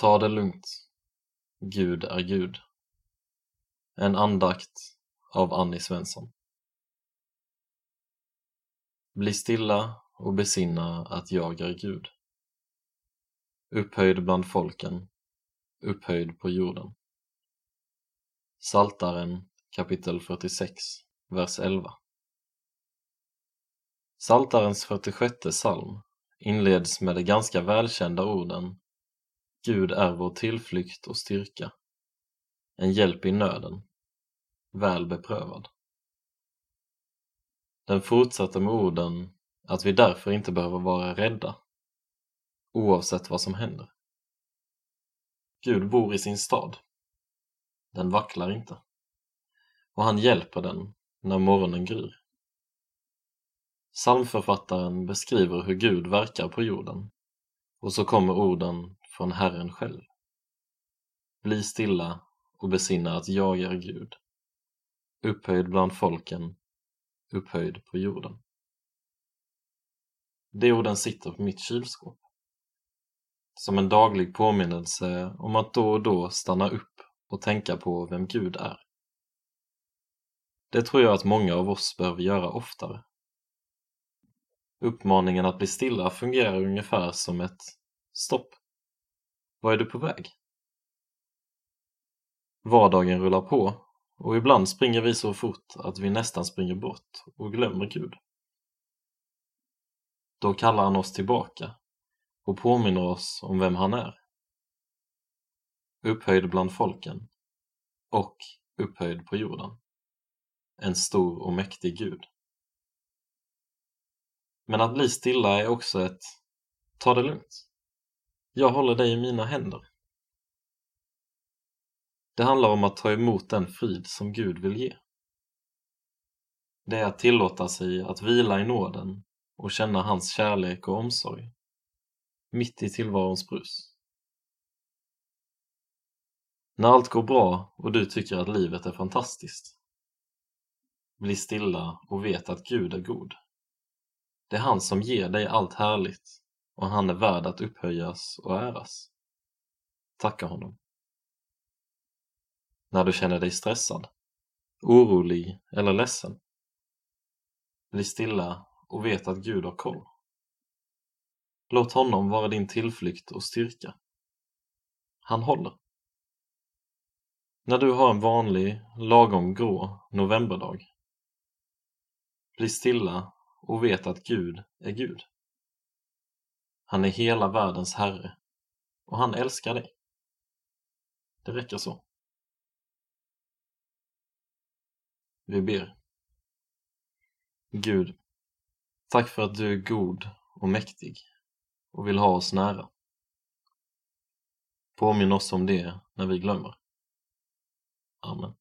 Ta det lugnt. Gud är Gud. En andakt av Annie Svensson. Bli stilla och besinna att jag är Gud. Upphöjd bland folken, upphöjd på jorden. Saltaren kapitel 46, vers 11. Saltarens 46 psalm inleds med de ganska välkända orden Gud är vår tillflykt och styrka, en hjälp i nöden, väl beprövad. Den fortsätter med orden att vi därför inte behöver vara rädda, oavsett vad som händer. Gud bor i sin stad. Den vacklar inte. Och han hjälper den när morgonen gryr. Psalmförfattaren beskriver hur Gud verkar på jorden och så kommer orden från Herren själv. Bli stilla och besinna att jag är Gud, upphöjd bland folken, upphöjd på jorden. De orden sitter på mitt kylskåp. Som en daglig påminnelse om att då och då stanna upp och tänka på vem Gud är. Det tror jag att många av oss behöver göra oftare. Uppmaningen att bli stilla fungerar ungefär som ett stopp. Var är du på väg? Vardagen rullar på och ibland springer vi så fort att vi nästan springer bort och glömmer Gud. Då kallar han oss tillbaka och påminner oss om vem han är. Upphöjd bland folken och upphöjd på jorden. En stor och mäktig Gud. Men att bli stilla är också ett ta det lugnt. Jag håller dig i mina händer. Det handlar om att ta emot den frid som Gud vill ge. Det är att tillåta sig att vila i nåden och känna hans kärlek och omsorg mitt i tillvarons brus. När allt går bra och du tycker att livet är fantastiskt. Bli stilla och vet att Gud är god. Det är han som ger dig allt härligt och han är värd att upphöjas och äras. Tacka honom. När du känner dig stressad, orolig eller ledsen. Bli stilla och vet att Gud har koll. Låt honom vara din tillflykt och styrka. Han håller. När du har en vanlig, lagom grå novemberdag. Bli stilla och vet att Gud är Gud. Han är hela världens Herre och han älskar dig. Det räcker så. Vi ber. Gud, tack för att du är god och mäktig och vill ha oss nära. Påminn oss om det när vi glömmer. Amen.